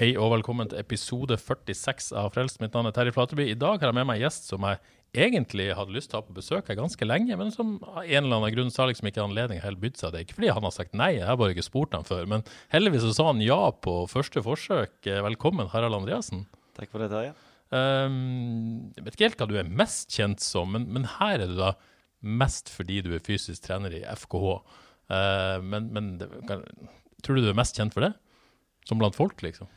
Hei og velkommen til episode 46 av Frelst. Mitt navn er Terje Flateby. I dag har jeg med meg en gjest som jeg egentlig hadde lyst til å ha på besøk her ganske lenge, men som av en eller annen grunn sa liksom ikke anledning helt bydd seg det. Ikke fordi han har sagt nei, jeg har bare ikke spurt ham før, men heldigvis så sa han ja på første forsøk. Velkommen, Harald Andreassen. Takk for det, Terje. Um, jeg vet ikke helt hva du er mest kjent som, men, men her er du da mest fordi du er fysisk trener i FKH. Uh, men men det, kan, tror du du er mest kjent for det? Som blant folk, liksom?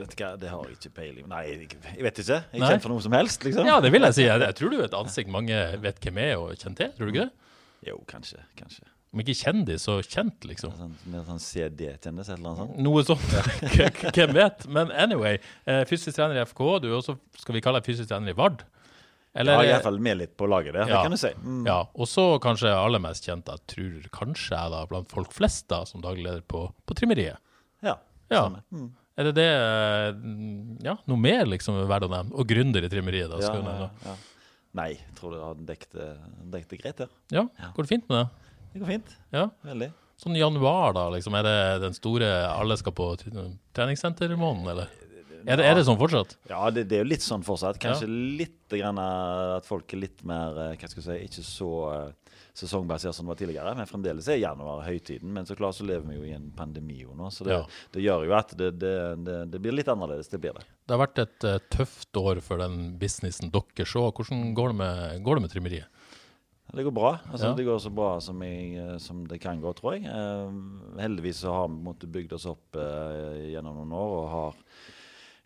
Vet ikke, det har jeg ikke peiling Nei, jeg, vet ikke. Jeg er kjent for noe som helst, liksom. Ja, det vil jeg si. Jeg, jeg tror du er et ansikt mange vet hvem er og kjenner til. Tror du ikke det? Jo, kanskje. kanskje. Om ikke kjendis, så kjent, liksom. Sånn, mer sånn CD-kjendis, eller annet sånt. Noe sånt. Hvem vet? Men anyway, eh, fysisk trener i FK, du er også, skal vi kalle deg fysisk trener i Vard? Jeg har iallfall med litt på laget der, Ja. det kan du si. Mm. Ja, og så kanskje aller mest kjent, jeg tror kanskje jeg da, blant folk flest da, som daglig leder på, på trimmeriet. Ja, Ja. Sånn. Mm. Er det det, eh, ja, noe mer liksom verdt å nevne? Og gründer i trimmeriet da, Ja, ja, ja. Nei, jeg tror det har dekket greit her. Ja, går det fint med det? Det går fint. Ja. Veldig. Sånn januar, da, liksom, er det den store alle skal på treningssenter-måneden, eller? Er det, er det sånn fortsatt? Ja, det, det er jo litt sånn fortsatt. Kanskje litt grann at folk er litt mer eh, Hva skal jeg si Ikke så eh, sesongbasert som det var tidligere. Men fremdeles er januar høytiden. Men så klart så lever vi jo i en pandemi jo nå, så det, Ja. det gjør jo at det, det, det, blir litt annerledes. Det blir det. Det har vært et uh, tøft år for den businessen dere så. Hvordan går det med, går det med trimmeriet? Det går bra. Altså, Ja. Det går så bra som, jeg, eh, som det kan gå, tror jeg. Uh, heldigvis så har vi måttet bygd oss opp uh, gjennom noen år og har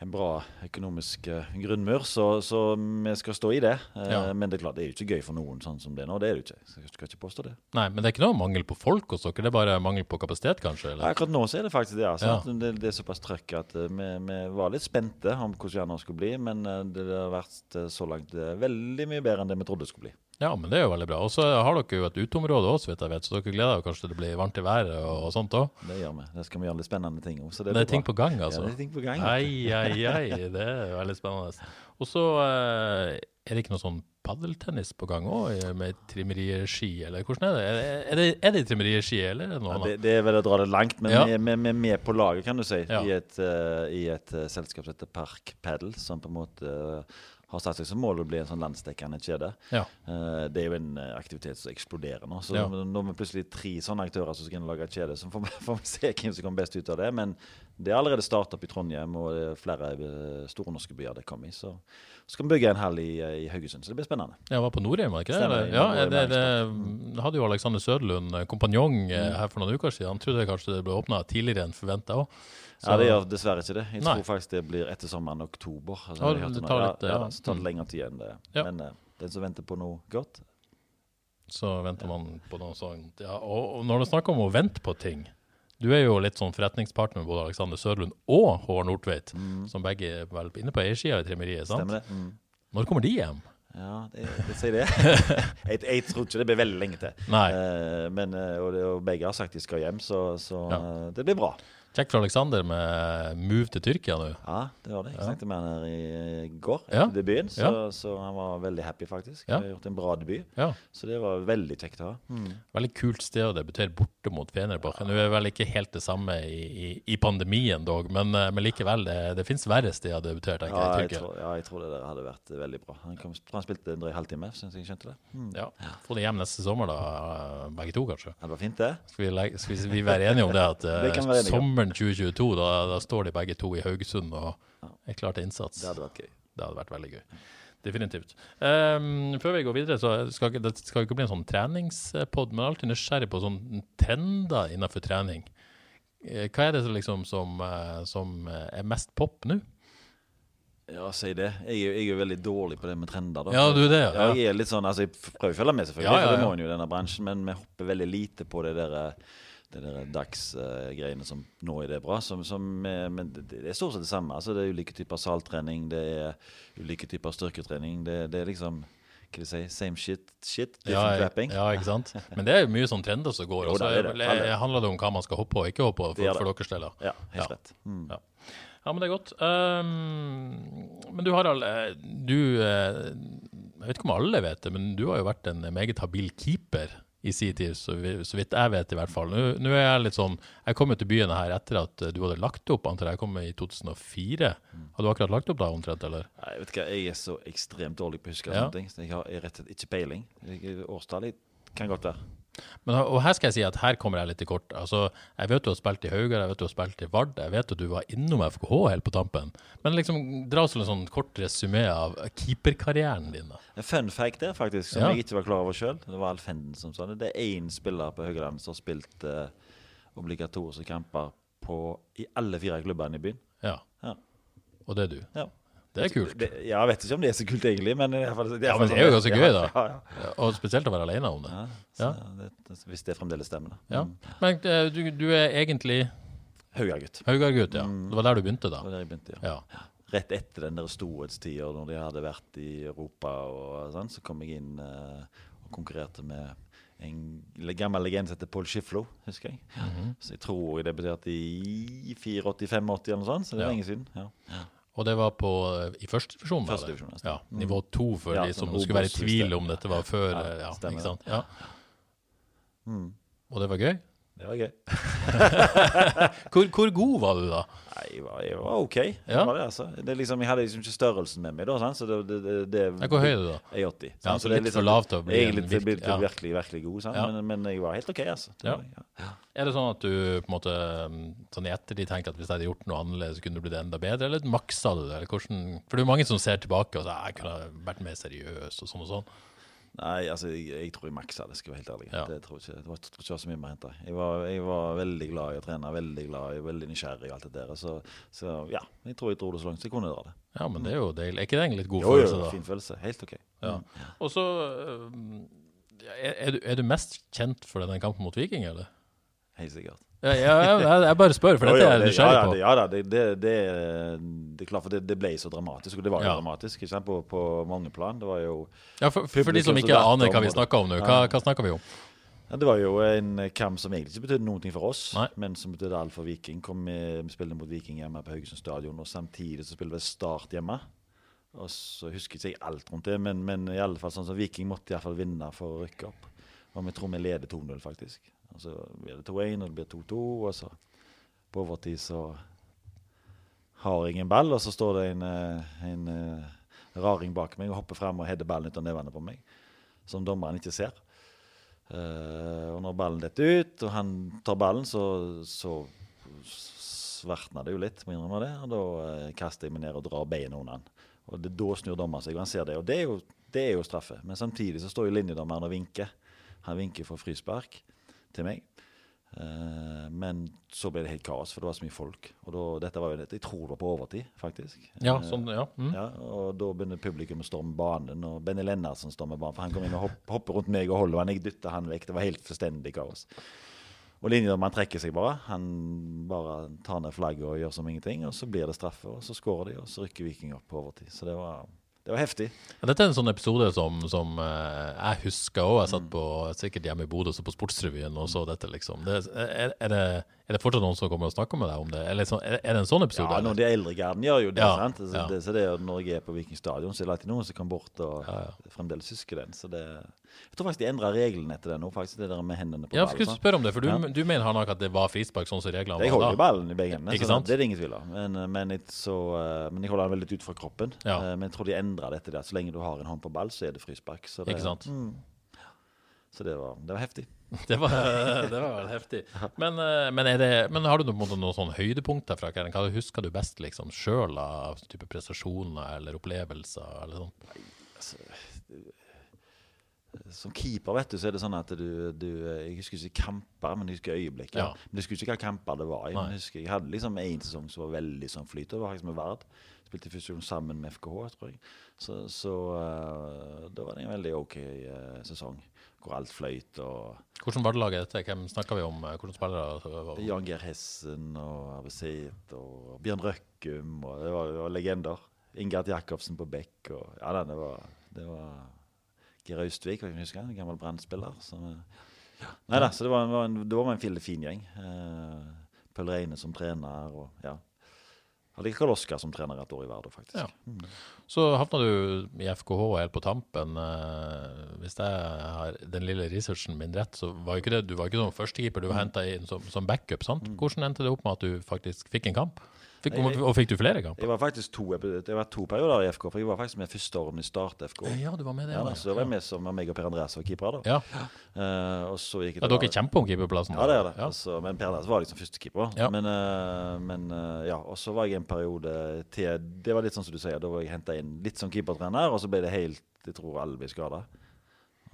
en bra økonomisk eh, grunnmur, så, så vi skal stå i det. Eh, Ja. Men det er klart, det er jo ikke gøy for noen sånn som det er nå. Det er det ikke. Så jeg skal ikke påstå det. Nei, men det er ikke noe mangel på folk hos dere, det er bare mangel på kapasitet, kanskje? Eller? Akkurat nå så er det faktisk det. Altså, Ja. det, det er såpass trøkk at eh, vi, vi var litt spente om hvordan det skulle bli, men det har vært så langt veldig mye bedre enn det vi trodde det skulle bli. Ja, men det er jo veldig bra. Og så har dere jo et uteområde også, så vidt jeg vet, så dere gleder dere kanskje til det blir varmt i været og, sånt òg? Det gjør vi. Det skal vi gjøre litt spennende ting om. Det, Det, er ting bra. på gang, altså? Ja, det er ting på gang. Ai, ai, ai. Det er veldig spennende. Og så eh, er det ikke noe sånn paddeltennis på gang òg, med trimmerieski, eller hvordan er det? Er det, er det, er det eller er det noe Ja, det, det er vel å dra det langt, men Ja. vi, vi, vi er med på laget, kan du si, Ja. i et, uh, i et uh, selskap som heter Park Paddle, som på en måte eh, har satt seg som mål å bli en sånn landsdekkende kjede. Ja. Uh, det er jo en eh, aktivitet som eksploderer nå. Så Ja. er vi plutselig tre sånne aktører som skal inn og lage kjede, så får vi, får vi se hvem som kommer best ut av det. Men det er allerede startet opp i Trondheim, og det er flere eh, store norske byer det kommer i. Så skal vi bygge en hall i, i Haugesund, så det blir spennende. Jeg var på Norheim, var ikke det? Stemmer, Ja, det, det, det hadde jo Alexander Søderlund, kompanjong, Mm. her for noen uker siden. Han trodde kanskje det ble åpna tidligere enn forventa òg. Ja, Det gjør dessverre ikke det. Jeg Nei. tror faktisk det blir etter sommeren oktober. Altså, Ja, det tar litt, ja, ja. så tar det Mm. lengre tid enn det. Ja. Men uh, den som venter på noe godt Så venter man på noe sånt. Ja, og, og når du snakker om å vente på ting Du er jo litt sånn forretningspartner med både Alexander Sørlund og Håvard Nordtveit, som begge er vel inne på eiersida i trimmeriet. sant? Mm. Stemmer det? Mm. Når kommer de hjem? Ja, det, det sier det. jeg, jeg tror ikke det blir veldig lenge til. Nei. Eh, men, eh, og, og begge har sagt de skal hjem, så, så Ja. det blir bra. Kjekt for Alexander med move til Tyrkia nå. Ja, det var det. Jeg snakket med han her i går Ja. etter debuten, så, Ja. så han var veldig happy, faktisk. Ja. Har gjort en bra debut, Ja. så det var veldig kjekt å ha. Veldig kult sted å debutere borte mot Fenerbahçe. Nå er vel ikke helt det samme i, i, i pandemien, dog, men, eh, men likevel. Det, det fins verre steder å debutere, tenker Ja, jeg. tror, ja, jeg tror det der hadde vært veldig bra. Han, kom, han spilte en drøy halvtime, syns jeg skjønte det. Mm. Ja. Få det hjem neste sommer, da. eh, Begge to, kanskje. Det var fint, det. Skal vi, skal vi, vi være enige om det at eh, Sommeren 2022, da, da står de begge to i Haugesund og er klar til innsats. Det hadde vært gøy. Det hadde vært veldig gøy. Definitivt. Um, før vi går videre, så skal det skal ikke bli en sånn treningspod, men alltid nysgjerrig på sånn trender innenfor trening. Eh, Hva er det som liksom som, eh, som eh, er mest pop nå? Ja, si det. Jeg er, jeg er veldig dårlig på det med trender. da Ja, du er det, ja. Ja, jeg er litt sånn, altså jeg prøver å følge med, selvfølgelig, Ja, ja, for det må en jo i denne bransjen, men vi hopper veldig lite på det der, det der dagsgreiene som nå er det bra. Som, som, er, men det, det er stort sett det samme. altså Det er ulike typer saltrening, det er ulike typer styrketrening. Det, det er liksom hva de sier, same shit, shit, different jeg- wrapping. ja, ikke sant? Men det er jo mye sånn trender som går. Jo, Og så det det. er- handler det om hva man skal hoppe og ikke hoppe for, for deres deler? Ja, helt Ja. rett. Mm. Ja. Ja, men det er godt. Um, men du Harald, eh, du eh, Jeg vet ikke om alle vet det, men du har jo vært en meget habil keeper i sin tid, så, vi, så vidt jeg vet i hvert fall. Nå, er jeg litt sånn Jeg kom jo til byen her etter at eh, du hadde lagt opp, antar jeg. Jeg kom i 2004. Hadde du akkurat lagt opp da, omtrent, eller? Nei, Jeg vet ikke, jeg er så ekstremt dårlig på å huske Ja. sånne ting. Så jeg har rett og slett ikke peiling. Årstallet kan godt være. Men, og her skal jeg si at her kommer jeg litt til kort. Altså, jeg vet du har spilt i Haugar, jeg vet du har spilt i Vard, jeg vet at du var innom FKH helt på tampen. Men liksom, dra oss en sånn kort resymé av keeperkarrieren din. da. En fun fact der, faktisk, som Ja. jeg ikke var klar over sjøl. Det var Alf Henden som sa det. Det er én spiller på Haugaland som har spilt eh, obligatoriske kamper på, i alle fire klubbene i byen. Ja. Ja. Og det er du. Ja. Det er kult. Det, ja, jeg vet ikke om det er så kult, egentlig, men, i hvert Ja, men det er jo ganske gøy, da. Ja, ja. Og spesielt å være alene om det. ja, Ja. så det, det- hvis det fremdeles stemmer, da. Ja. Mm. Men eh, du, du er egentlig Haugagutt. Haugar-gutt, ja. Det var der du begynte, da. Det var der jeg begynte, ja. Ja. Rett etter den der storhetstida, når de hadde vært i Europa, og sånn, så kom jeg inn uh, og konkurrerte med en gammel legende som heter Paul Schiflo, husker jeg. Mhm. Så jeg tror jeg debuterte i 84-85 eller noe sånt, så det er Ja. lenge siden. Ja. Og det var på, eh, i første divisjon? Første divisjon. Ja, nivå to, for Ja, de som sånn skulle være i tvil om dette var før. Ja, eh, Ja? Ja. Mm. Og det var gøy? Det var gøy. Hvor, hvor god var du da? Nei, jeg var, jeg var OK. Jeg, Ja. var det, altså. det liksom, jeg hadde liksom ikke størrelsen med meg, da, sant? så det, det, det, Ja, Hvor høy er du da? Jeg er 80. sant? Ja, så det er litt liksom- for lav til å bli Jeg en litt bli virkelig- ja. virkelig, virkelig god. Men, men jeg var helt OK, altså. Jeg. Er det sånn at du på en måte mm, sånn i ettertid tenker at hvis jeg hadde gjort noe annerledes, så kunne det blitt enda bedre, eller maksa du det? Eller hvordan, for det er jo mange som ser tilbake og sier jeg kunne vært mer seriøs og sånn og sånn. Nei, altså, jeg, jeg tror jeg maksa det, skal jeg være helt ærlig. Ja. Det tror ikke, det var, tror ikke det var så mye mer å hente. Jeg var, jeg var veldig glad i å trene, veldig glad i, veldig nysgjerrig og alt det der. Så, så ja, jeg tror jeg dro det så langt så jeg kunne dra det. Ja, men det er jo deilig. Er ikke det en litt god Jo, jo, følelse, da? fin følelse. Helt OK. Ja. Mm. Og så er, er, du, er du mest kjent for den kampen mot Viking, eller? Helt sikkert. Ja, ja, jeg, jeg bare spør, for dette er jeg det- nysgjerrig ja, ja, på. Ja da, det, det, det, det er klart, for det, det ble så dramatisk. Og det var jo Ja. dramatisk? På, på mange plan. Det var jo Ja, for, for de som ikke aner hva vi snakker om nå, hva, hva snakker vi om? Ja, Det var jo en kamp som egentlig ikke betydde noe for oss, Nei. men som betydde alt for Viking. Kom vi, vi spilte mot Viking hjemme på Haugesund stadion, og samtidig så spilte vi Start hjemme. Og så husker ikke jeg alt rundt det, men, men i alle fall sånn som Viking måtte i alle fall vinne for å rykke opp. Og vi tror vi leder 2-0, faktisk. Og så blir det 2-1, og det blir 2-2, og så på overtid så har jeg en ball, og så står det en, eh, en eh, raring bak meg og hopper frem og header ballen ut av nevene på meg, som dommeren ikke ser. Uh, og når ballen detter ut, og han tar ballen, så, så svartner det jo litt, må det. Og da uh, kaster jeg meg ned og drar beina under han. Og det, da snur dommeren seg, og han ser det. Og det er, jo, det er jo straffe. Men samtidig så står jo linjedommeren og vinker. Han vinker for frispark til meg. Eh, men så ble det helt kaos, for det var så mye folk. Og da, dette var jo, jeg tror det var på overtid, faktisk. Ja, Eh, sånn, ja. Mm. ja, og da begynner publikum å storme banen, og Benny Lennartsen stormer banen. For han kom inn og hopp, hopper rundt meg og holder, og han jeg dytter han vekk. Det var helt fullstendig kaos. Og linjedommeren trekker seg bare. Han bare tar ned flagget og gjør som ingenting. Og så blir det straffe, og så skårer de, og så rykker Viking opp på overtid. Så det var, det var heftig. Ja, Dette er en sånn episode som, som eh, jeg husker òg. Jeg satt på, sikkert hjemme i Bodø så på Sportsrevyen og så dette, liksom. Det, er, er, det, er det fortsatt noen som kommer og snakker med deg om det? Eller så, er, det en sånn episode? Ja, noen av de eldre garden gjør jo det. Ja, sant? Så, ja. det, så det, er når jeg er på Viking stadion, så er det alltid noen som kommer bort og Ja, ja. fremdeles husker den. Så det, jeg tror faktisk de endra reglene etter det nå, faktisk. Det der med hendene på Ja, ballen. jeg skulle spørre om det, for du, Ja. du mener han at det var frispark sånn som reglene Jeg var holder jo ballen i begge hendene, så det er det ingen tvil om. Men, men, jeg- så, eh, men jeg holder den veldig ut fra kroppen. Ja. Eh, Men jeg tror de endra dette der. Så lenge du har en hånd på ball, så er det frispark. Så det, Ikke sant? Mm. Så det var, det var heftig. Det var, det var vel heftig. Men, eh, men, det, men har du noen, noen sånne høydepunkter fra? Hva husker du best liksom sjøl av type prestasjoner eller opplevelser? Eller sånt? Nei, altså, Som keeper vet du, så er det sånn at du, du Jeg husker ikke kamper, men jeg husker øyeblikket. Ja. Men jeg husker ikke hva kamper det var i. Men jeg, husker, jeg hadde liksom én sesong som var veldig sånn flyt. Det var faktisk med Vard. spilte gang sammen med FKH, tror jeg. Så, så uh, da var det en veldig OK uh, sesong, hvor alt fløyt. og Hvordan var det laget dette? Hvem snakka vi om? Eh, Hvordan spillere? så Jan Geir Hessen og Arve og Bjørn Røkkum. og Det var, det var legender. Ingert Jacobsen på bekk. og ja, det var, det var Geir Austvik, kan jeg huske, en gammel Brann-spiller. eh, Nei da, så det var, en- var en, det var en fin gjeng. Uh, Pøl Reine som trener. og ja. Hadde Karl Oskar som trener et år i Vardø, faktisk. Ja. Så havna du i FKH helt på tampen. Eh, hvis jeg har den lille researchen min rett, så var ikke det, du var ikke som førstekeeper, du var henta inn som, som backup. sant? Hvordan endte det opp med at du faktisk fikk en kamp? Fikk, og, og fikk du flere kamper? Jeg var faktisk to, det var to perioder i FK, for jeg var faktisk med første året i Start FK. Ja, du var med det. Ja, da, så var jeg med som meg og Per Andreas var keepere. da. Ja. Uh, og så gikk jeg Ja, dere kjemper om keeperplassen? Ja, det er det. Ja. Altså, men Per Andreas var liksom førstekeeper. Ja. Men, uh, men uh, ja, og så var jeg en periode til Det var litt sånn som du sier, da var jeg henta inn litt som keepertrener, og så ble det helt Jeg tror alle ble skada.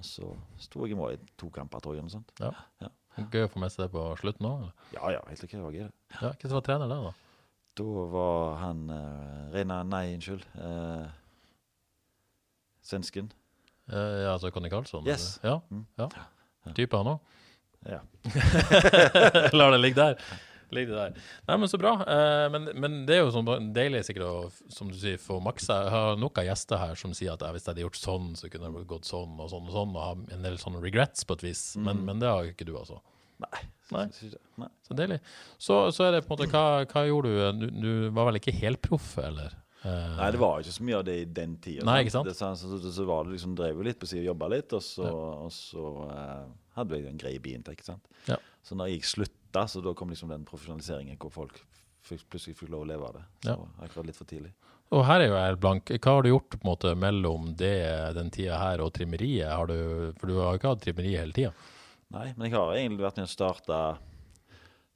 Og så sto jeg i mål i to kamper, tror jeg. noe sånt. Ja. Ja. Gøy å få med seg det på slutten òg? Ja ja, helt ok. Det var gøy, det. Ja, Hvem var trener der, da? Da var han uh, Reina Nei, unnskyld. Uh, svensken. Uh, ja, altså Conny Carlsson? Yes. Ja, Mm. ja. Type han òg? Ja. Lar det ligge der. Ligg det der. Nei, men Så bra. Uh, men, men det er jo sånn deilig sikkert å som du sier, få maksa. Jeg har noen gjester her som sier at hvis jeg hadde gjort sånn, så kunne det gått sånn og sånn og sånn, og ha en del sånne regrets på et vis. Men, men det har jo ikke du, altså. Nei. Nei. Nei. Så deilig. Så, så er det på en måte Hva, hva gjorde du? du? Du var vel ikke helproff, eller? Eh, Nei, det var ikke så mye av det i den tida. Nei, ikke sant? Det, så, så, så, var det liksom, drev jo litt på siden og jobba litt, og så, og så eh, hadde vi en grei biinntekt. Ja. Så når jeg slutta, så da kom liksom den profesjonaliseringen hvor folk plutselig fikk lov å leve av det. Så Ja. akkurat litt for tidlig. Og her er jo jeg helt blank. Hva har du gjort på en måte mellom det, den tida her og trimmeriet? Har du, for du har jo ikke hatt trimmeri hele tida. Nei, men jeg har egentlig vært med å starte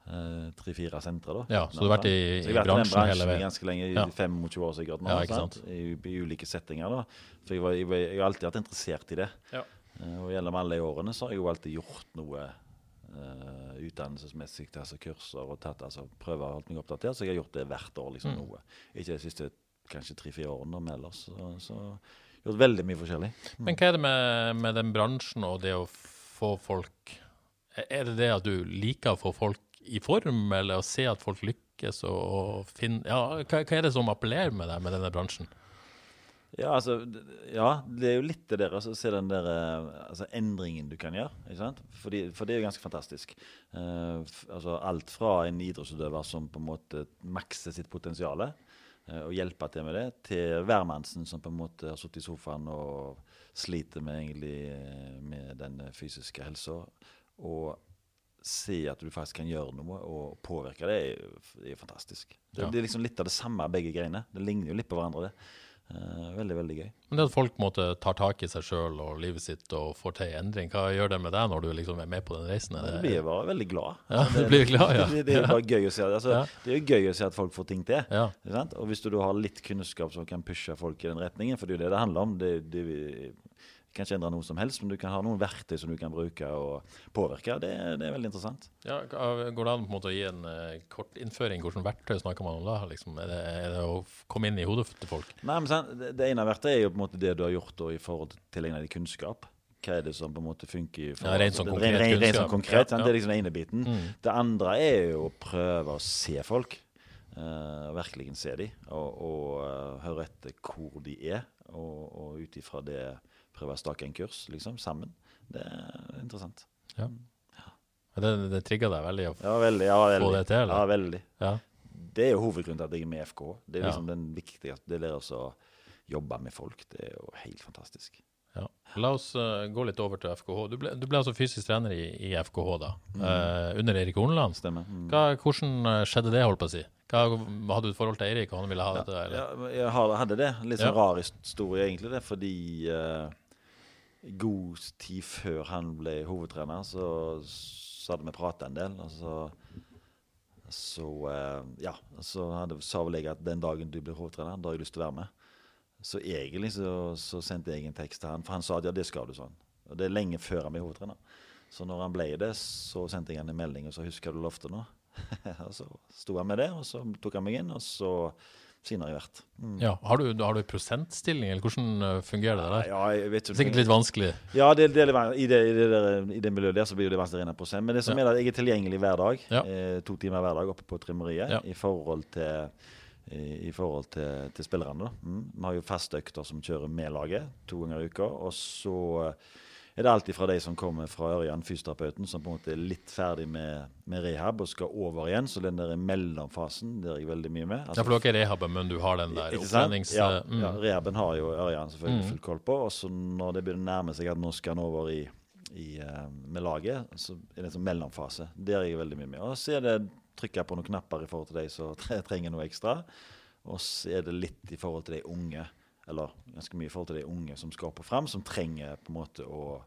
eh, tre-fire sentre, da. Ja, så du har vært i, i den bransjen hele veien? ganske lenge, i Ja. 25 år sikkert nå. Ja, ikke sant? I, I ulike settinger. da. For jeg, var, jeg, jeg har alltid vært interessert i det. Ja. Eh, og gjennom alle de årene så har jeg jo alltid gjort noe uh, utdannelsesmessig, altså kurser og tatt, altså prøver å holde meg oppdatert. Så jeg har gjort det hvert år, liksom Mm. noe. Ikke de siste kanskje tre-fire årene, men ellers. Så, så gjort veldig mye forskjellig. Men hva er det med, med den bransjen og det å få folk Er det det at du liker å få folk i form, eller å se at folk lykkes og, og finne Ja, hva, hva er det som appellerer med deg med denne bransjen? Ja, altså, ja, det er jo litt det der, altså, se den der eh, altså, endringen du kan gjøre. ikke sant? Fordi, for det er jo ganske fantastisk. Uh, altså, alt fra en idrettsutøver som på en måte makser sitt potensial, og hjelper til med det, til hvermannsen som på en måte har sittet i sofaen og sliter med, egentlig, eh, med den fysiske helsa. Og se at du faktisk kan gjøre noe og påvirke det, er jo det fantastisk. Det, Ja. det er liksom litt av det samme, begge greiene. Det ligner jo litt på hverandre. det. Eh, veldig, veldig gøy. Men det at folk måtte ta tar tak i seg sjøl og livet sitt og får til endring, hva gjør det med deg når du liksom er med på den reisen? Er Du det- blir bare veldig glad. Ja, du blir glad, ja. Det, det er jo bare gøy å se. Altså, Ja. Det er jo gøy å se at folk får ting til. Ja. Og hvis du da har litt kunnskap som kan pushe folk i den retningen, for det er jo det det handler om det, det, kan ikke endre noe som helst, men du kan ha noen verktøy som du kan bruke og påvirke. Det, det er veldig interessant. Ja, Går det an på en måte å gi en uh, kort innføring? Hvilke verktøy snakker man om da? Liksom, er, det, er det å komme inn i hodet til folk? Nei, men sant, det, ene verktøyet er jo på en måte det du har gjort da, i forhold til tilegnet deg kunnskap. Hva er det som på en måte funker? i forhold- rent sånn ren- konkret Rent, rent, sånn konkret. Ja, ja. Det er liksom den ene biten. Mm. Det andre er jo å prøve å se folk. Uh, virkelig se dem, og, og uh, høre etter hvor de er. Og, og ut ifra det prøve å stake en kurs, liksom, sammen. Det er interessant. Ja. Det, det trigger deg veldig å Ja, veldig. Ja, veldig. få det til? Eller? Ja, veldig. Ja. Det er jo hovedgrunnen til at jeg er med i FK. Det er Ja. liksom den viktigste. Det er å jobbe med folk. Det er jo helt fantastisk. Ja. La oss uh, gå litt over til FKH. Du ble, du ble altså fysisk trener i, i FKH da, eh, under Erik Horneland. Stemmer. Mm. Hva, hvordan eh, skjedde det, holdt på å si? Hva, hadde du et forhold til Eirik, og han ville ha dette? Eller? Ja, jeg hadde det. Litt sånn Ja. rar historie, egentlig, det. Fordi eh, god tid før han ble hovedtrener, så, så hadde vi prata en del. Og så, så eh, ja, så hadde, sa vel jeg at den dagen du blir hovedtrener, da har jeg lyst til å være med. Så egentlig så, så sendte jeg en tekst til han, for han sa at ja, det skal du sånn. Og det er lenge før han ble hovedtrener. Så når han ble det, så sendte jeg han en melding og så husker du lovte nå. og så sto han med det, og så tok han meg inn, og så senere i hvert. Mm. Ja, Har du, har du prosentstilling, eller hvordan eh, fungerer det der? Ja, jeg vet ikke. Sikkert litt vanskelig. Ja, det, det, i, det, i, det der, i det miljøet der så blir det vanskelig enn prosent. Men det som Ja. er at jeg er tilgjengelig hver dag. Ja. Eh, to timer hver dag oppe på trimmeriet Ja. i forhold til i, i forhold til, til spillerne. Mm. Vi har jo faste økter som kjører med laget to ganger i uka. Og så er det alltid fra de som kommer fra Ørjan, fysioterapeuten, som på en måte er litt ferdig med, med rehab og skal over igjen. Så den der mellomfasen der er jeg veldig mye med. Altså, Ja, for dere er rehaben, men du har den der opptrenings... Ja, mm. ja, rehaben har jo Ørjan selvfølgelig Mm. full koll på. Og så når det begynner å nærme seg at nå skal han over i, i, eh, med laget, så er det en sånn mellomfase. Der er jeg veldig mye med. Og så er det trykke på noen knapper i forhold til de som tre- trenger noe ekstra. Og så er det litt i forhold til de unge, eller ganske mye i forhold til de unge som skal opp og frem, som trenger på en måte å,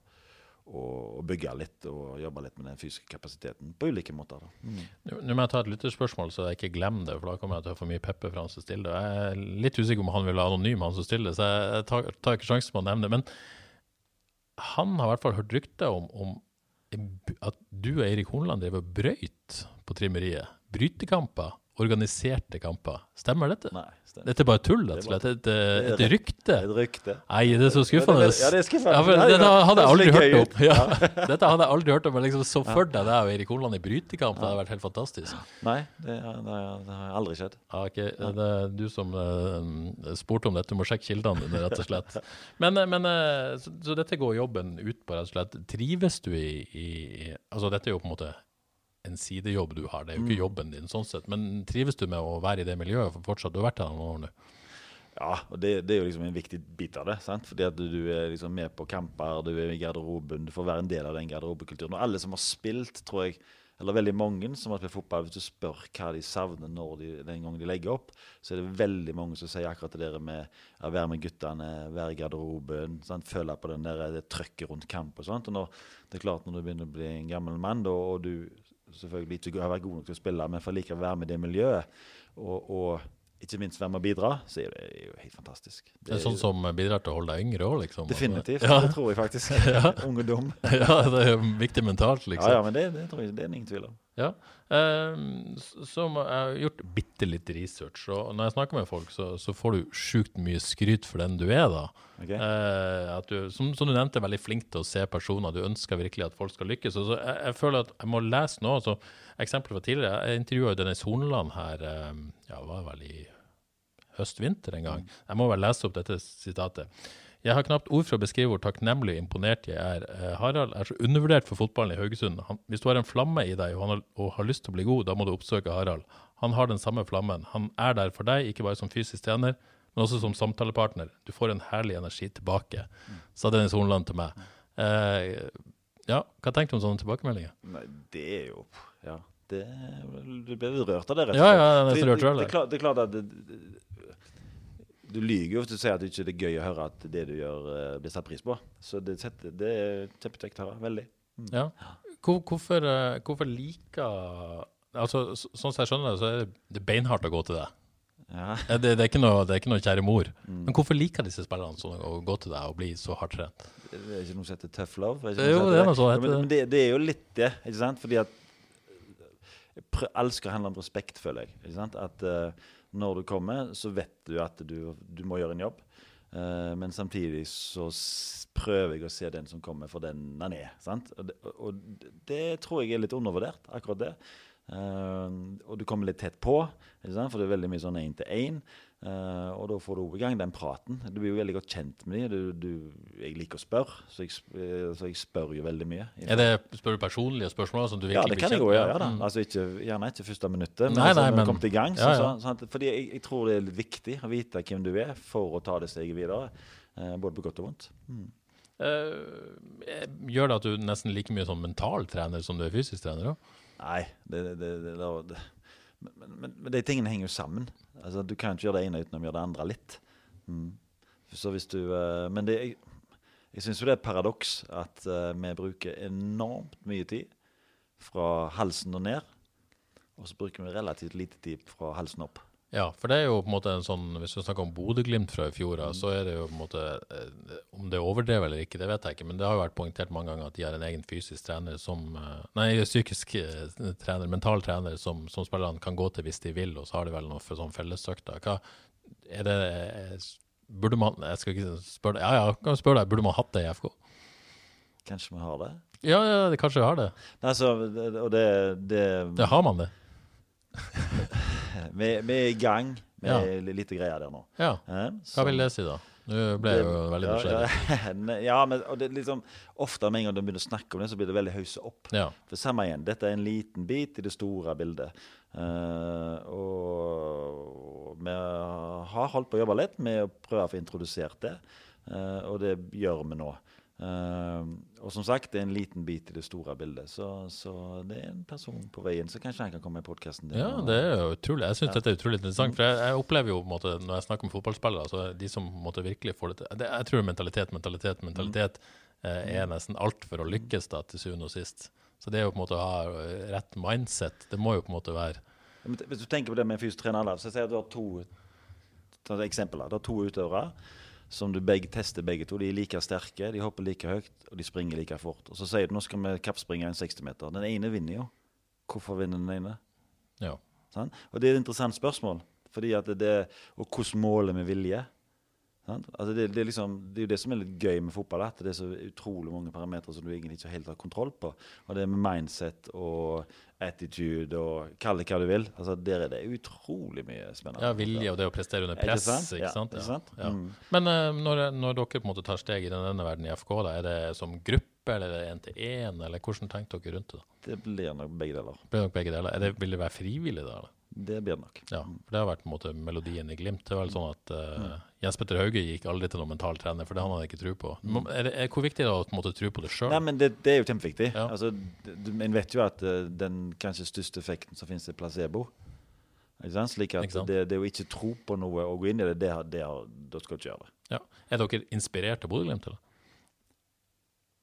å, å bygge litt og jobbe litt med den fysiske kapasiteten på ulike måter. Mm. Nå må jeg ta et lytterspørsmål, så jeg ikke glemmer det, for da kommer jeg til å få mye pepper fra han som stiller det. Jeg er litt usikker om han vil være anonym, han som stiller, så jeg tar, tar ikke sjansen på å nevne det. Men han har i hvert fall hørt rykter om, om at du og Eirik Hornland driver og brøyt på trimmeriet. Brytekamper. Organiserte kamper. Stemmer dette? Nei, stemmer. Dette er bare tull, rett og slett? Et, er et, rykte? Et rykte. Nei, det er så skuffende. Ja, det er skuffende. Ja, dette hadde jeg aldri hørt om. Ja, dette hadde jeg aldri hørt om, men liksom så for deg deg og Eirik Holand i brytekamp. Det hadde vært helt fantastisk. Nei, det, det, det har aldri skjedd. Ja, ok. Det er du som uh, spurte om dette, du må sjekke kildene dine, rett og slett. Men, eh, men uh, så, så dette går jobben ut på, rett og slett. Trives du i, i Altså, dette er jo på en måte en sidejobb du har, det er jo Mm. ikke jobben din sånn sett. Men trives du med å være i det miljøet for fortsatt? Du har vært der noen år nå. Ja, og det, det er jo liksom en viktig bit av det. sant? Fordi at du, du er liksom med på kamper, du er i garderoben, du får være en del av den garderobekulturen. Og alle som har spilt, tror jeg, eller veldig mange som har spilt fotball, hvis du spør hva de savner når de, den gangen de legger opp, så er det veldig mange som sier akkurat det der med å være med guttene, være i garderoben, sant? føle på den der, det trøkket rundt kamp og sånt. Og når, det er klart når du begynner å bli en gammel mann, da, og du selvfølgelig ikke har vært god nok til å spille, men får likevel være med det miljøet, og, og ikke minst være med å bidra, så er det jo helt fantastisk. Det er sånn som bidrar til å holde deg yngre òg, liksom. Definitivt. Ja. Det tror jeg faktisk. ja. Ungdom. ja, det er jo viktig mentalt, liksom. Ja, ja, men det, det tror jeg det er ingen tvil om. Ja. Ehm, så jeg har gjort bitte litt research, og når jeg snakker med folk, så, så får du sjukt mye skryt for den du er, da. Okay. Eh, du, som, som du nevnte, er veldig flink til å se personer. Du ønsker virkelig at folk skal lykkes. Og så jeg, jeg føler at jeg må lese noe. Så eksempler fra tidligere. Jeg intervjua Dennis Horneland her, eh, ja, var vel i høst-vinter en gang. Jeg må vel lese opp dette sitatet. Jeg har knapt ord for å beskrive hvor takknemlig og imponert jeg er. Eh, Harald er så undervurdert for fotballen i Haugesund. Han, hvis du har en flamme i deg og, han har, og har lyst til å bli god, da må du oppsøke Harald. Han har den samme flammen. Han er der for deg, ikke bare som fysisk trener, men også som samtalepartner. Du får en herlig energi tilbake, sa Dennis Hornland til meg. Eh, ja, hva tenkte du om sånne tilbakemeldinger? Nei, det er jo Ja. Det, du ble rørt av det, rett og slett. ja, ja, jeg er så rørt selv, det, det, det, det, klart, det er at det, det, Du lyver jo hvis du sier at det ikke er gøy å høre at det du gjør, eh, blir satt pris på. Så det, setter- det er kjempekjekt å høre. Veldig. Ja. Hvor, hvorfor, eh, hvorfor liker Altså, sånn som jeg skjønner det, så er det beinhardt å gå til deg. Ja. Eh, Det, det, er ikke noe, det er ikke noe kjære mor. Mm. Men hvorfor liker disse spillerne sånn å gå til deg og bli så hardt trent? Det er ikke noe som heter tough love? Er Det er jo det heter noe sånt men, men det, det er jo litt det, ikke sant? Fordi at Jeg Alt skal handle om respekt, føler jeg. At eh, når du kommer, så vet du at du, du må gjøre en jobb. Uh, men samtidig så prøver jeg å se den som kommer, for den han er. Sant? Og, det, og det, tror jeg er litt undervurdert, akkurat det. Uh, og du kommer litt tett på, for det er veldig mye sånn én Eh, og da får du i gang den praten. Du blir jo veldig godt kjent med dem. Jeg liker å spørre, så jeg, eh, så jeg spør jo veldig mye. Er det, spør du personlige spørsmål? Som du Ja, det kan jeg jo gjøre. Ja, da. Mm. Altså ikke, gjerne ikke første minuttet, men, Nei, altså, nei, når du kommet i gang. Så, Ja, ja. så, sånn fordi jeg, jeg tror det er litt viktig å vite hvem du er for å ta det steget videre. Uh, både på godt og vondt. Eh, gjør det at du nesten like mye som mental trener som du er fysisk trener? også? Nei, det, det, det, det, men, men, men de tingene henger jo sammen. Altså, du kan ikke gjøre det ene uten å gjøre det andre litt. Mm. Så hvis du uh, Men det, jeg, jeg syns jo det er et paradoks at uh, vi bruker enormt mye tid fra halsen og ned, og så bruker vi relativt lite tid fra halsen opp. Ja, for det er jo på en måte en sånn Hvis vi snakker om Bodø-Glimt fra i fjor, Mm. så er det jo på en måte eh, Om det er overdrevet eller ikke, det vet jeg ikke, men det har jo vært poengtert mange ganger at de har en egen fysisk trener som eh, Nei, psykisk eh, trener, mental trener, som, som spillerne kan gå til hvis de vil, og så har de vel noe for sånn fellesøkter. Hva er det Burde man Jeg skal ikke spørre deg. Ja, ja, kan spørre deg. Burde man hatt det i FK? Kanskje vi har det? Ja, ja, det, kanskje vi har det. Nei, så, og det, det Det har man det. Vi, vi er i gang med Ja. litt greier der nå. Ja. Eh, Hva vil det si, da? Du ble det, jo veldig nysgjerrig. Ja, ja, men det liksom, ofte med en gang de begynner å snakke om det, så blir det veldig haussa opp. Ja. For samme igjen, dette er en liten bit i det store bildet. Uh, og vi har holdt på å jobbe litt med å prøve å få introdusert det, uh, og det gjør vi nå. Eh, og som sagt, det er en liten bit i det store bildet, så, så det er en person på veien, så kanskje han kan komme i podkasten din. Ja, og- det er jo utrolig. Jeg syns dette er utrolig interessant. For jeg, jeg opplever jo på en måte, når jeg snakker med fotballspillere, så de som måte virkelig får det til det, Jeg tror mentalitet, mentalitet, mentalitet eh, er nesten alt for å lykkes da, til syvende og sist. Så det er jo på en måte å ha eh, rett mindset. Det må jo på en måte være Hvis du tenker på det med fysisk trener, så sier jeg at du har to ta et eksempel da. Du har to utøvere som du begge tester begge to. De er like sterke, de hopper like høyt og de springer like fort. Og Så sier du nå skal vi kappspringe en 60-meter. Den ene vinner jo. Hvorfor vinner den ene? Ja. Sånn? Og Det er et interessant spørsmål. Fordi at det, det, Og hvordan måler vi vilje? Sant? Altså det, det, er liksom, det er jo det som er litt gøy med fotball. At det er så utrolig mange parametere som du egentlig ikke helt har kontroll på. Og det med mindset og attitude og kall det hva du vil. Altså Der er det utrolig mye spennende. ja, vilje og det å prestere under press. sant? Ikke Ja, ikke sant? Ja. Mm. Men uh, når, når dere på en måte tar steg i denne verden i FK, da, er det som gruppe, eller er det én til én, eller hvordan tenker dere rundt det? da? Det blir nok begge deler. Blir nok begge deler? Er det, vil det være frivillig da? eller? Det blir det nok. Ja, for det har vært på en måte melodien i Glimt. Det er vel sånn at eh, Jens Petter Hauge gikk aldri til noen mental trener, for det hadde han ikke tro på. Men Er det, er, hvor viktig er det å på en måte tro på det sjøl? Det, det er jo kjempeviktig. Ja. Altså, en vet jo at eh, den kanskje største effekten som finnes, er placebo. Slik at? Det, det å ikke tro på noe og gå inn i det, det, det, det da skal du ikke gjøre det. Ja. Er dere inspirert av Bodø-Glimt?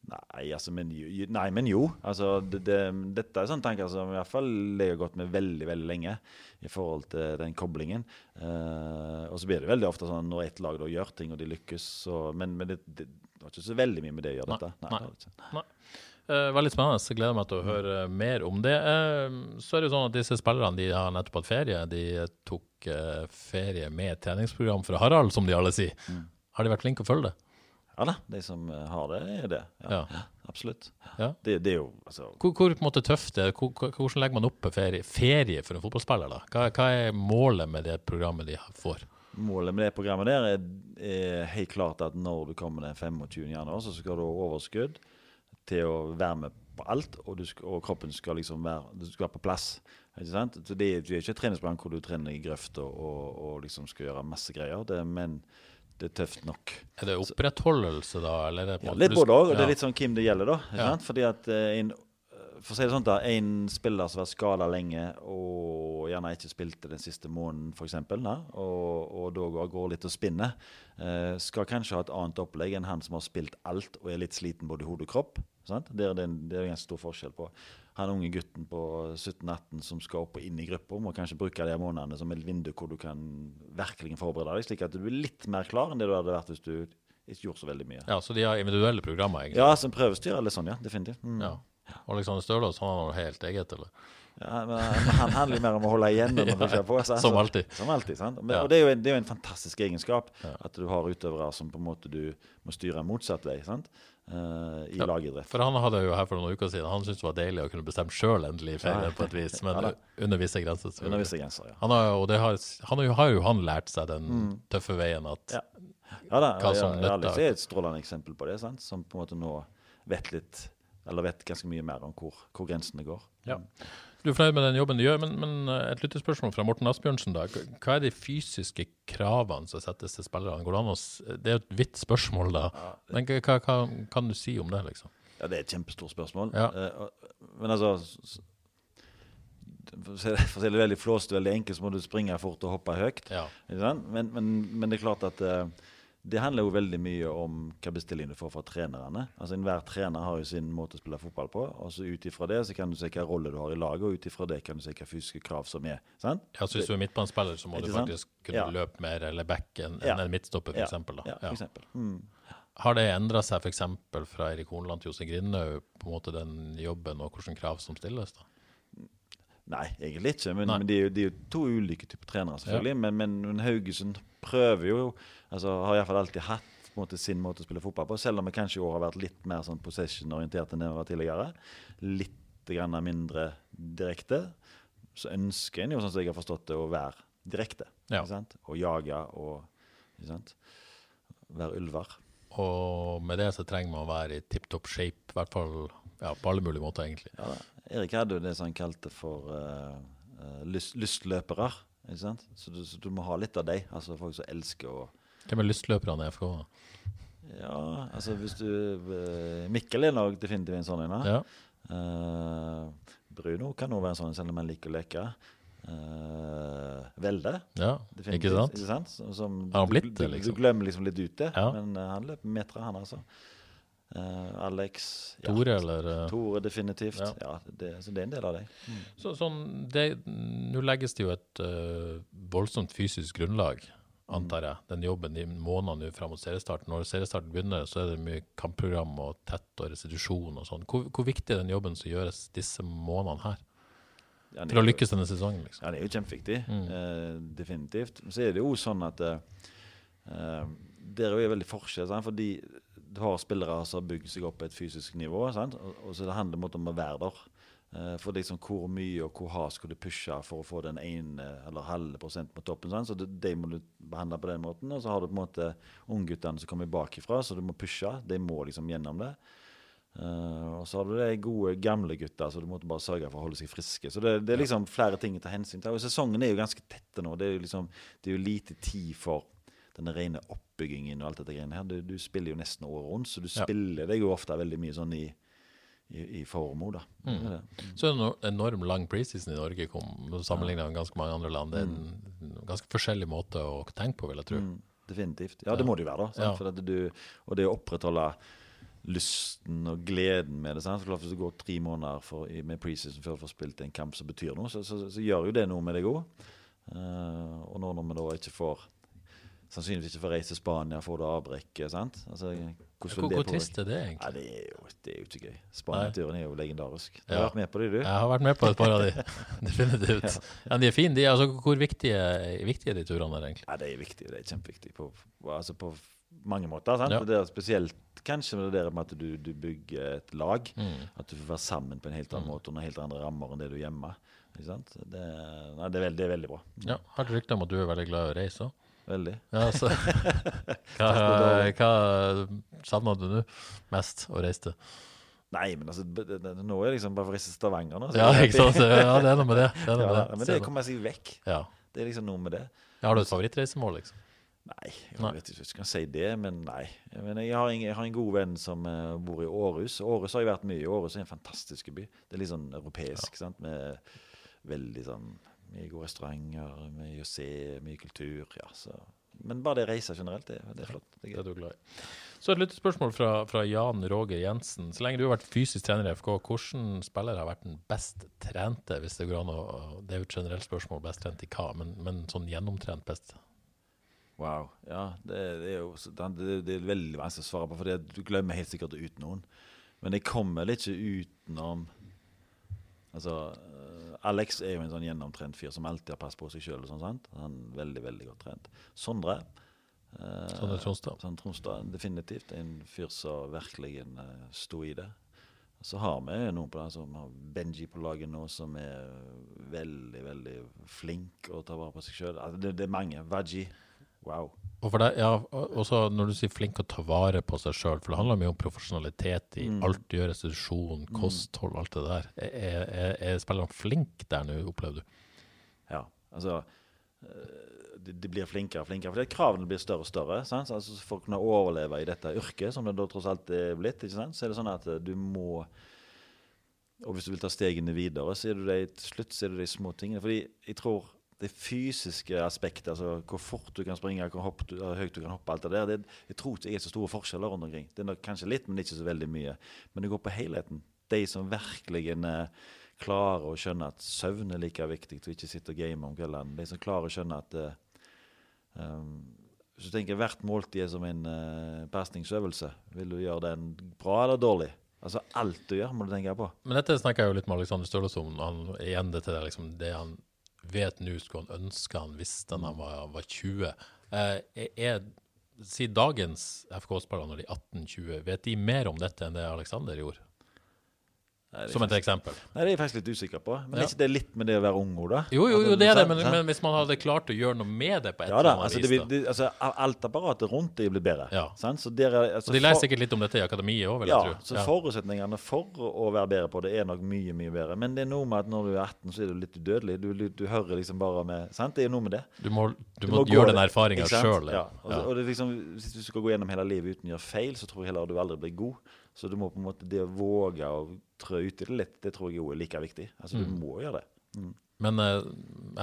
Nei, altså, men, jo- nei, men jo. Altså, det, det, dette er sånne tanker som i hvert fall jeg har gått med veldig veldig lenge i forhold til den koblingen. Eh, og så blir det veldig ofte sånn når ett lag da gjør ting, og de lykkes, så Men, men det, det, har ikke så veldig mye med det å gjøre, Nei, dette. nei. nei. det ikke. Eh, veldig spennende. så gleder jeg meg til å høre mer om det. Uh, så er det jo sånn at disse spillerne de har nettopp hatt ferie. De tok eh, ferie med treningsprogram fra Harald, som de alle sier. Har de vært flinke å følge det? Ja da, de som eh, har det, er det. Ja, Ja. Absolutt. Ja. Det, det er jo altså Hvor, hvor på en måte tøft er det? Hvor- hvordan legger man opp ferie, ferie for en fotballspiller? da? Hva, hva er målet med det programmet de får? Målet med det programmet der er, er helt klart at når du kommer den 25. januar, så skal du ha overskudd til å være med på alt, og, du skal, og kroppen skal liksom være, du skal være på plass. Ikke sant? Så det, er- det er ikke et treningsprogram hvor du trener i grøft og, og, og liksom skal gjøre masse greier, det, men det er tøft nok. Er det opprettholdelse, da? Eller er det Ja, litt både òg, og det er litt sånn hvem det gjelder, da. Ja. Fordi at eh, en, For å si det sånn, da, en spiller som har vært skada lenge og gjerne ikke spilte den siste måneden, f.eks., og, og da går, går litt og spinner, eh, skal kanskje ha et annet opplegg enn han som har spilt alt og er litt sliten både i hode og kropp. Sant? Det er det en- det er en stor forskjell på. Han unge gutten på 17-18 som skal opp og inn i gruppa, må kanskje bruke de månedene som et vindu hvor du kan virkelig forberede deg, slik at du blir litt mer klar enn det du hadde vært hvis du ikke gjorde så veldig mye. Ja, Så de har individuelle programmer, egentlig? Ja, som prøvestyr eller sånn, ja. Definitivt. Mm. Ja. Alexander Stølås han har noe helt eget, eller? Ja, men han- han handler mer om å holde igjen når man kjører på. sant? Som alltid. Som alltid, sant? Men, Ja. Og det er, en, det er jo en fantastisk egenskap at du har utøvere som på en måte du må styre motsatt vei sant? Eh, i Ja, lagidrett. For han hadde jo her for noen uker siden Han syntes det var deilig å kunne bestemme sjøl endelig ferie, Ja. på et vis, men Ja under visse grenser. Under visse grenser, ja. Han har, og det har, han har, jo, har jo han lært seg den tøffe veien at Mm. Ja. Ja da, Hva som ja, ja, nytter. Alex er et strålende eksempel på det, sant? som på en måte nå vet litt Eller vet ganske mye mer om hvor, hvor grensene går. Ja. Du er fornøyd med den jobben du gjør, men, men eh, et lyttespørsmål fra Morten Asbjørnsen. da. Hva er de fysiske kravene som settes til spillerne? Går det, er jo et vidt spørsmål, da. Men hva, hva, kan du si om det, liksom? Ja, det er et kjempestort spørsmål. Ja. Eh, men altså For å si det, veldig flåst veldig enkelt, så må du springe fort og hoppe høyt. Ja. Men, men, men det er klart at eh, det handler jo veldig mye om hva bestilling du får fra trenerne. Altså Enhver trener har jo sin måte å spille fotball på. og så Ut ifra det så kan du se hva rolle du har i laget, og ut ifra det kan du se hva fysiske krav som er. sant? Ja, så Hvis du er midtbanespiller, så må du faktisk kunne Ja. løpe mer eller back enn Ja. en midtstopper, for Ja, eksempel, da. Ja, for eksempel. Mm. Har det endra seg f.eks. fra Erik Hornland til Jose Grindhaug, på en måte den jobben og hvilke krav som stilles? da? Nei, egentlig ikke. Men, men de, er jo- de to ulike typer trenere, selvfølgelig. Men, men, men Haugesund prøver jo altså Har iallfall alltid hatt måte, sin måte å spille fotball på, selv om vi kanskje i år har vært litt mer sånn possession-orientert enn det vi var tidligere. Litt grann mindre direkte. Så ønsker en jo, sånn som jeg har forstått det, å være direkte. Ja. Og jage og ikke sant? Være ulver. Og med det så trenger man å være i tipp topp shape, i hvert fall ja, på alle mulige måter, egentlig. Ja, da. Erik hadde jo det som han kalte for eh, eh, lyst, lystløpere. Ikke sant? Så du, så du må ha litt av dem. Altså folk som elsker å Hvem er lystløperne i FK? Ja, altså hvis du uh, Mikkel er nok definitivt en sånn en. Ja. Uh, Bruno kan også være en sånn, selv om han liker å leke. Uh, Velde. ja, ikke sant? Ikke sant? Som, som Har han blitt det, liksom? Du glemmer liksom litt ut det, Ja. men uh, han løper meter, han altså. Eh, Alex ja. Tore, eller eh, Tore, definitivt. Ja. Ja, det, så det er en del av dem. Så, sånn, det, Nå legges det jo et uh, voldsomt fysisk grunnlag, antar jeg. Den jobben de månedene fram mot seriestart. Når seriestarten begynner, så er det mye kampprogram og tett og restitusjon og sånn. Hvor, hvor viktig er den jobben som gjøres disse månedene her? Ja, er, For å lykkes denne sesongen, liksom. Ja, det er jo kjempeviktig. Mm. Uh, definitivt. Men så er det jo sånn at det er jo veldig forskjell. Sant? Fordi du har spillere som har bygd seg opp på et fysisk nivå. Sant? Og, og så det handler om å være der. Uh, for liksom hvor mye og hvor hardt skal du pushe for å få den ene eller halve prosenten på toppen. Sant? Så det, de må du behandle på den måten. Og så har du på en måte ungguttene som kommer bakifra, så du må pushe. De må liksom gjennom det. Uh, og så har du de gode, gamle gutta, så du måtte bare sørge for å holde seg friske. Så det, det er liksom flere ting å ta hensyn til. Og sesongen er jo ganske tette nå. Det er jo liksom, det er jo lite tid for denne rene oppbyggingen og alt dette greiene her. Du, du spiller jo nesten året rundt, så du Ja. spiller deg jo ofte veldig mye sånn i, i, i formo, da. Mm. Det det. Så en enorm lang preseason i Norge sammenlignet med ganske mange andre land. Det er en ganske forskjellig måte å tenke på, vil jeg tro. Mm, definitivt. Ja, det må det jo være, da. Sant? Ja. Du, og det å opprettholde lysten og gleden med det. Sant? Hvis det går tre måneder for, i- med preseason før du får spilt en kamp som betyr noe, så, så, så gjør jo det noe med deg òg. og nå når vi da ikke får Sannsynligvis ikke får reise til Spania, får du avbrekk. sant? Altså, hvordan vil Hvor, det hvor trist er det, egentlig? egentlig? det er, jo, det er jo ikke gøy. Spania-turen er jo legendarisk. Du Ja. har vært med på det, du? Jeg har vært med på et par av de, definitivt. Ja, de er fine. De, altså, hvor viktige, viktige er de turene der, egentlig? Ja, det er viktig. Det er kjempeviktig på, på, altså på mange måter. Sant? Ja. Det er spesielt kanskje med det der med at du, du bygger et lag. Mm. At du får være sammen på en helt annen måte under helt andre rammer enn det du er hjemme. Ikke sant? Det, nei, det, er veldig, det er veldig bra. Ja, Har du rykte om at du er veldig glad i å reise òg? Veldig. Ja, så Hva, hva savner du nå mest å reise til? Nei, men altså, det, det, nå er det liksom bare for å reise til Stavanger. Nå, så Ja, ikke sant? Ja, det er noe med det. det, noe Ja, med men det. kommer jeg seg vekk. Ja. Det er liksom noe med det. Ja, Har du et favorittreisemål, liksom? Nei, jeg Nei. vet ikke om jeg kan si det, men nei. Mener, jeg, har, en, jeg har en god venn som eh, bor i Århus. Århus har jeg vært mye i. Århus er en fantastisk by. Det er litt sånn europeisk, sant? med veldig sånn mye gode restauranter, mye å se, mye kultur. ja, så... Men bare det å reise generelt, det, det er flott. Det er Det er du glad i. Så et lyttespørsmål fra, fra Jan Roger Jensen. Så lenge du har vært fysisk trener i FK, hvordan spiller har vært den best trente, hvis det går an å Det er jo et generelt spørsmål, best trent i hva, men, men sånn gjennomtrent best? Wow. Ja, det, det er jo det, er veldig vanskelig å svare på, for du glemmer helt sikkert ut noen. Men jeg kommer litt ikke utenom Altså, eh, Alex er jo en sånn gjennomtrent fyr som alltid har pass på seg sjøl. Sånn, han er veldig veldig godt trent. Sondre. eh, Sondre Tronstad. Sånn Tronstad, Definitivt en fyr som virkelig uh, sto i det. Så har vi noen på det, som har Benji på laget nå, som er veldig, veldig flink og tar vare på seg sjøl. Altså, det, det er mange. Vaji. Wow. Og deg, ja, også når du sier flink å ta vare på seg sjøl, for det handler mye om profesjonalitet i alt du gjør, restitusjon, kosthold, alt det der. Er, er, er spillerne flinke der nå, opplever du? Ja, altså eh, de, de blir flinkere og flinkere. For kravene blir større og større. Altså, for å kunne overleve i dette yrket, som det da tross alt er blitt, så er det sånn at eh, du må Og hvis du vil ta stegene videre, så er det de, til slutt så er det de små tingene. Fordi jeg tror det fysiske aspektet, altså hvor fort du kan springe, hvor du, høyt du kan hoppe, alt det der, det, jeg tror ikke jeg er så store forskjeller rundt omkring. Det er nok kanskje litt, men ikke så veldig mye. Men det går på helheten. De som virkelig eh, klarer å skjønne at søvn er like viktig, og ikke sitte og game om kveldene. De som klarer å skjønne at um, Hvis du tenker hvert måltid er som en uh, pasningsøvelse, vil du gjøre den bra eller dårlig? Altså alt du gjør, må du tenke på. Men dette snakker jeg jo litt med Alexander Støles om. Han, igjen det det, liksom, det han vet nå, skulle han ønske han visste da han var, var 20. Eh, er, si dagens FK-spillere når de er 18-20, vet de mer om dette enn det Alexander gjorde? Nei, er Som et faktisk- eksempel. Nei, det er jeg faktisk litt usikker på. Men Ja. er ikke det litt med det å være ung òg, da? Jo, jo, jo, det er det, men, men hvis man hadde klart å gjøre noe med det på et Ja eller annet altså, vis det, da. det, altså alt apparatet rundt det blir bedre. Ja. Sant? Så er, altså, Og de lærer sikkert litt om dette i akademiet òg, vil Ja, jeg tro. så forutsetningene for å være bedre på det er nok mye, mye bedre. Men det er noe med at når du er 18, så er du litt udødelig. Du, du, du hører liksom bare med Sant? Det er noe med det. Du må, du må, gå gjøre den erfaringa sjøl. Ja. Og, og det er liksom, hvis du skal gå gjennom hele livet uten å gjøre feil, så tror jeg heller du aldri blir god. Så du må på en måte det å våge å trø uti det litt, det tror jeg jo er like viktig. Altså Mm. Du må gjøre det. Men uh,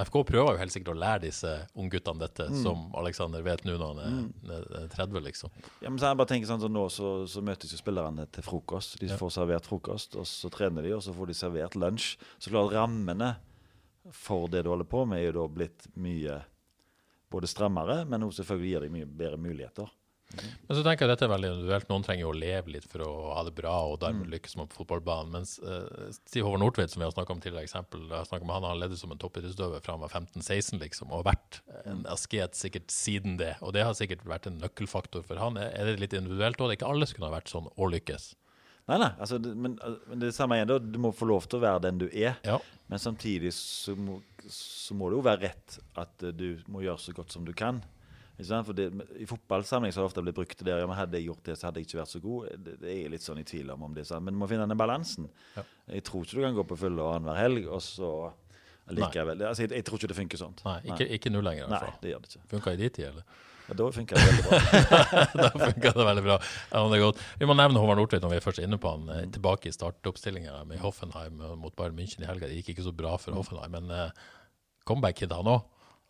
FK prøver jo helt sikkert å lære disse ungguttene dette, Mm. som Alexander vet nå når han er, er 30, liksom. Ja, men så jeg bare tenker sånn så Nå så, så møtes jo spillerne til frokost. De får servert frokost, og så trener de, og så får de servert lunsj. Så klart rammene for det du holder på med, er jo da blitt mye både strammere, men også selvfølgelig gir deg mye bedre muligheter. Men så tenker jeg dette er veldig individuelt. Noen trenger jo å leve litt for å ha det bra og dermed Mm. lykkes med på fotballbanen. Mens uh, Stiv Håvard Nordtveit, som vi har snakket om tidligere, eksempel, har med han har ledet som en toppidrettsutøver fra han var 15-16, liksom, og vært en asket sikkert siden det. Og det har sikkert vært en nøkkelfaktor for han. Er det litt individuelt òg? Det er ikke alle som kunne ha vært sånn og lykkes. Nei, nei, altså, men, men det det samme igjen. da, Du må få lov til å være den du er. Ja. Men samtidig så må, så må det jo være rett at eh, du må gjøre så godt som du kan. Det, I fotballsammenheng har det ofte blitt brukt det der ja, men hadde jeg gjort det, så hadde jeg ikke vært så god. Det, det er litt sånn i tvil om om det er sant. Men du må finne den balansen. Ja. Jeg tror ikke du kan gå på fulle annenhver helg, og så likevel altså, jeg, jeg tror ikke det funker sånn. Nei, ikke, ikke nå lenger, i Nei, det gjør det ikke. Funka i din tid, eller? Ja, da funker det veldig bra. da funka det veldig bra. Ja, det er godt. Vi må nevne Håvard Nordtveit når vi er først inne på han. eh, Tilbake i startoppstillinga med Hoffenheim eh, mot Bayern München i helga. Det gikk ikke så bra for Hoffenheim, men uh, comeback-kid han òg.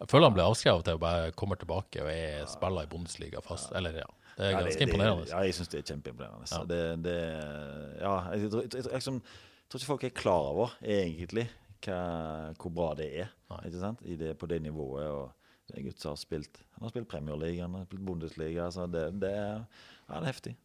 Jeg føler han ble avskrevet til å bare kommer tilbake og er, spiller i Bundesliga fast. Eller ja, det er Ja, ganske det- imponerende. Ja, jeg syns det er kjempeimponerende. Ja. Ja. Det, det, ja, jeg, tror- jeg, jeg, jeg, tror ikke folk er klar over, egentlig, hva, hvor bra det er. Ikke sant? I det, på det nivået. og det er en gutt som har spilt Han har spilt Premier League, han har spilt Bundesliga. Så det, det, er, ja, det er heftig.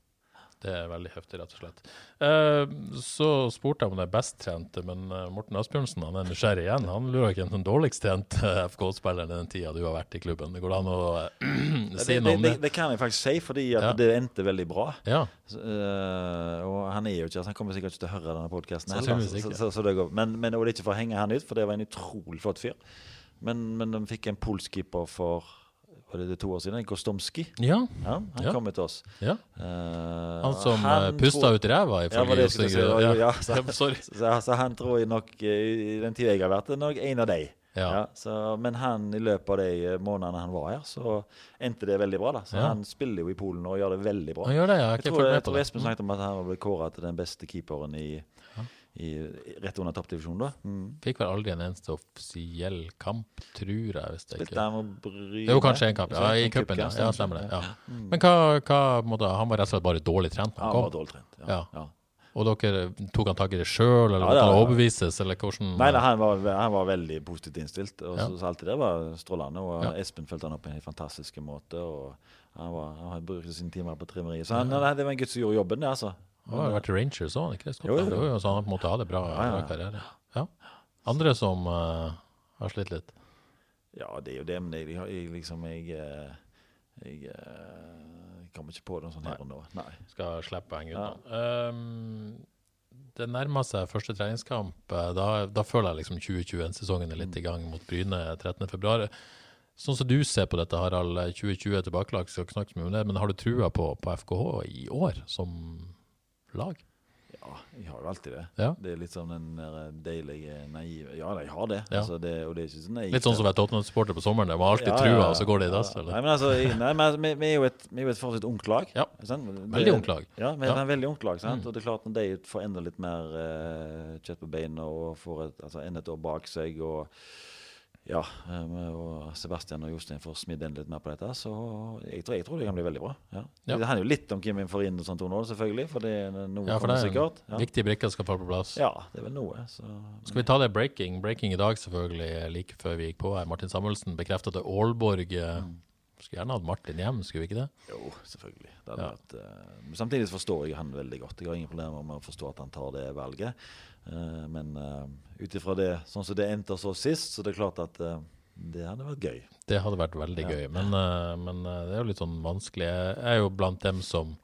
Det er veldig heftig, rett og slett. Eh, så spurte jeg om den best trente, men eh, Morten Asbjørnsen han er nysgjerrig igjen. Han lurer ikke den dårligst trente FK-spilleren i den tida du har vært i klubben. Det går an å uh, si noe om det, det? det kan jeg faktisk si, fordi at Ja. det endte veldig bra. Ja. Øh, og han er jo ikke altså, Han kommer sikkert ikke til å høre denne podkasten heller. Så, så, så det går. Men, men, og det er ikke for å henge han ut, for det var en utrolig flott fyr. Men, men de fikk en polskeeper for var det to år siden, Gostomski. ja. Ja, han Ja. kom til oss. ja. Uh, Han som han uh, pusta tror- ut ræva, Ja, var det jeg skulle si. Ja, Ja. ja, så, Ja, så, så han tror jeg nok eh, I den tida jeg har vært, er nok en av de. Ja. Ja, så, men han i løpet av de eh, månedene han var her, så endte det veldig bra. da Så Ja. han spiller jo i Polen og gjør det veldig bra. Han gjør det, ja. Jeg Jeg tror, jeg, jeg tror. Espen snakket om at han ble kåra til den beste keeperen i, i, rett under toppdivisjonen. da. Mm. Fikk vel aldri en eneste offisiell kamp, tror jeg. hvis det ikke? Det var kanskje en kamp, ja, i En cupen. Ja. ja, stemmer det. Ja. Men hva, hva måtte, han var rett og slett bare dårlig trent da Han han var dårlig trent. Ja. Ja. Og dere tok han tak i det sjøl, eller måtte ja, han overbevises, eller hvordan Nei, nei han, var, han var veldig positivt innstilt. Og Ja. så, så alt det der var strålende. Og Ja. Espen fulgte han opp på en helt fantastisk måte. Og han, var, han brukte sine timer på trimmeriet. Så han, nei, det var en gutt som gjorde jobben, det, altså. Han har jo vært Rangers òg, ikke det? Jo, jo. Så han har på en bra, Ja, ja, bra ja. karriere. Ja. Andre som uh, har slitt litt? Ja, det er jo det, men jeg, jeg liksom Jeg, eh, jeg, eh, jeg kommer ikke på noe sånt her og nå. Nei. Skal slippe å henge ut nå. Um, det nærmer seg første treningskamp. Da, da føler jeg liksom 2021-sesongen er litt i gang mot Bryne 13.2. Sånn som du ser på dette, Harald. 2020 er tilbakelagt, skal ikke snakke så mye om det, men har du trua på, på FKH i år som lag? Ja, jeg har jo alltid det. Ja. Det er litt sånn den der deilige, naive Ja, jeg har det. Ja. Altså, det det så naivt. Litt sånn som å være Tottenham-supporter på sommeren. De har alltid Ja, trua, og så går det i dass. Nei, men altså, jeg, nei, men altså, vi, vi er jo et, vi er jo et forholdsvis ungt lag. Ja. Veldig ungt lag. Ja, vi er. Mm. et veldig ungt lag. sant? Og det er klart Når de får enda litt mer uh, kjøtt på beina og får et, altså, enda et år bak seg og ja, eh, og Sebastian og Jostein får smidd inn litt mer på dette, så jeg tror, jeg tror det kan bli veldig bra. Ja. Ja. Det handler jo litt om hvem vi får inn og sånt nå, selvfølgelig, for det er noe Ja, for det er sikkert. Ja. viktig brikke skal på plass. ja, det er vel noe. Så. Skal vi ta det breaking? Breaking i dag, selvfølgelig, like før vi gikk på her. Martin Samuelsen bekreftet at Aalborg mm. Skulle gjerne hatt Martin hjem, skulle vi ikke det? Jo, selvfølgelig. Det Ja. vært, uh, samtidig forstår jeg han veldig godt. Jeg har ingen problemer med å forstå at han tar det valget. Eh, men uh, ut ifra det, sånn som det endte så sist, så det er klart at eh, det hadde vært gøy. Det hadde vært veldig Ja. gøy, men, eh, men eh, det er jo litt sånn vanskelig. Jeg er jo blant dem som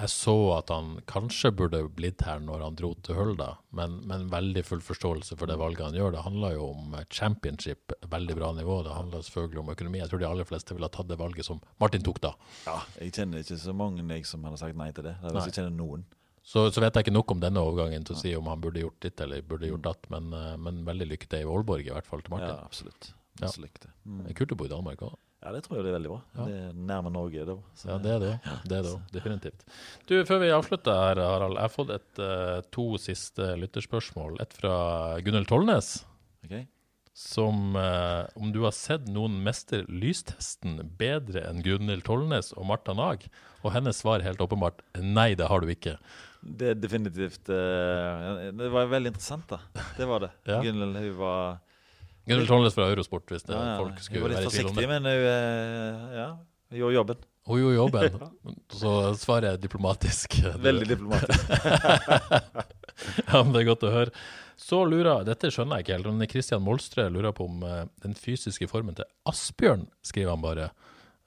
Jeg så at han kanskje burde blitt her når han dro til Hølda, men, men veldig full forståelse for det valget han gjør. Det handler jo om eh, championship, veldig bra nivå. Det handler selvfølgelig om økonomi. Jeg tror de aller fleste ville ha tatt det valget som Martin tok da. Ja, Jeg kjenner ikke så mange jeg som hadde sagt nei til det. Jeg kjenner noen. Så, så vet jeg ikke nok om denne overgangen til å si om han burde gjort ditt eller burde gjort datt, men, eh, men veldig lykke til i Aalborg, i hvert fall til Martin. Ja, absolutt. Ja. Mm. Det er kult å bo i Danmark òg. Ja, det tror jeg det er veldig bra. Ja. Det er nærme Norge, da. Så Ja, det er det. Det er det også, definitivt. Du, Før vi avslutter her, Harald. Jeg har fått et, eh, to siste lytterspørsmål. Et fra Gunhild Tollnes, Ok. som eh, om du har sett noen mestre lystesten bedre enn Gunhild Tollnes og Marta Nag? Og hennes svar helt åpenbart nei, det har du ikke. Det er definitivt uh, Det var veldig interessant, da. Det var det. Ja. Gunnhild hun var Gunhild Tollnes fra Eurosport, hvis det, ja, ja, folk Hun skulle var litt være i tvil om forsiktig, men hun eh, ja, gjorde jobben. Hun gjorde jobben, så svaret er diplomatisk. Veldig diplomatisk. Ja, men Det er godt å høre. Så lurer Dette skjønner jeg ikke helt. men Christian Molstrø lurer på om eh, den fysiske formen til Asbjørn, skriver han bare.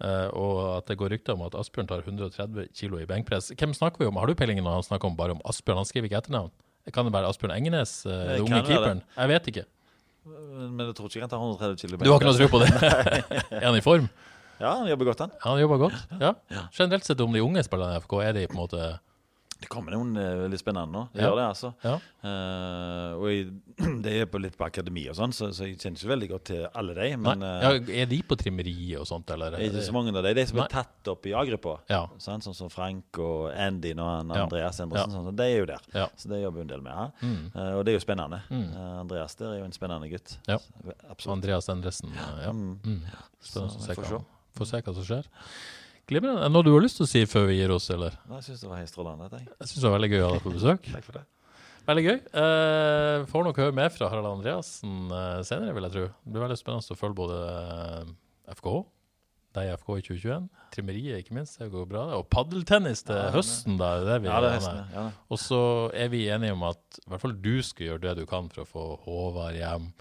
Eh, og at det går rykter om at Asbjørn tar 130 kilo i benkpress. Hvem snakker vi om? Har du peiling når han snakker om bare om Asbjørn? Han skriver ikke etternavn. Kan det være Asbjørn Engenes, uh, den unge keeperen? Jeg vet ikke. Men jeg tror ikke han tar 130 kilo. Du har ikke noe tro på det? er han i form? Ja, han jobber godt, han. Han jobber godt? Ja. Ja. Generelt sett om de unge spillerne i FK, er de på en måte Det kommer noen eh, veldig spennende nå. Det Ja. gjør det, altså. Ja. Uh, og jeg, det er på litt på akademi og sånn, så, så jeg kjenner ikke veldig godt til alle de. Men eh, Ja, er de på trimmeriet og sånt, eller? det er ikke så mange av de. De som Nei. er tatt opp i Agripå. Ja. sånn, Sånn som Frank og Andy og han. Andreas Endresen. Sånn, så de er jo der. Så det jobber vi en del med her. Mm. Uh, og det er jo spennende. Mm. Uh, Andreas der er jo en spennende gutt. Ja. Så, Absolutt. Andreas Endresen. Ja. Mm. Mm. Så så å se hva, får se hva som skjer. Glimrende. Er Noe du har lyst til å si før vi gir oss, eller? Nei, Jeg syns det var helt strålende. jeg. Jeg syns det var veldig gøy å ha deg på besøk. Takk for det. Veldig gøy. Eh, får nok høre mer fra Harald Andreassen eh, senere, vil jeg tro. Det blir veldig spennende å følge både eh, FKH, deg i FK i 2021, trimmeriet ikke minst, det går bra. Og paddeltennis til Ja, det- høsten, da. er Det vi Ja, det er høsten. Ja. Og så er vi enige om at i hvert fall du skal gjøre det du kan for å få Håvard hjem,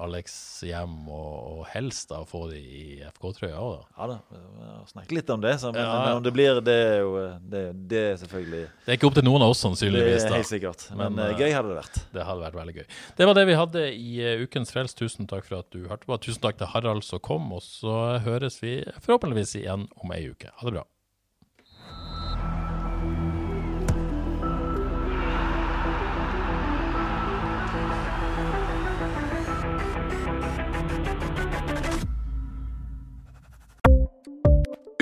Alex hjem, og, og helst da få de i FK-trøya òg, da. ja da. Vi har snakket litt om det, så, men, Ja. men om det blir Det er jo det, det er selvfølgelig Det er ikke opp til noen av oss, Det sannsynligvis. er da. helt sikkert. Men, Men, eh, gøy hadde det vært. Det hadde vært veldig gøy. Det var det vi hadde i eh, Ukens Frels. Tusen takk for at du hørte på. Tusen takk til Harald som kom, og så høres vi forhåpentligvis igjen om ei uke. Ha det bra.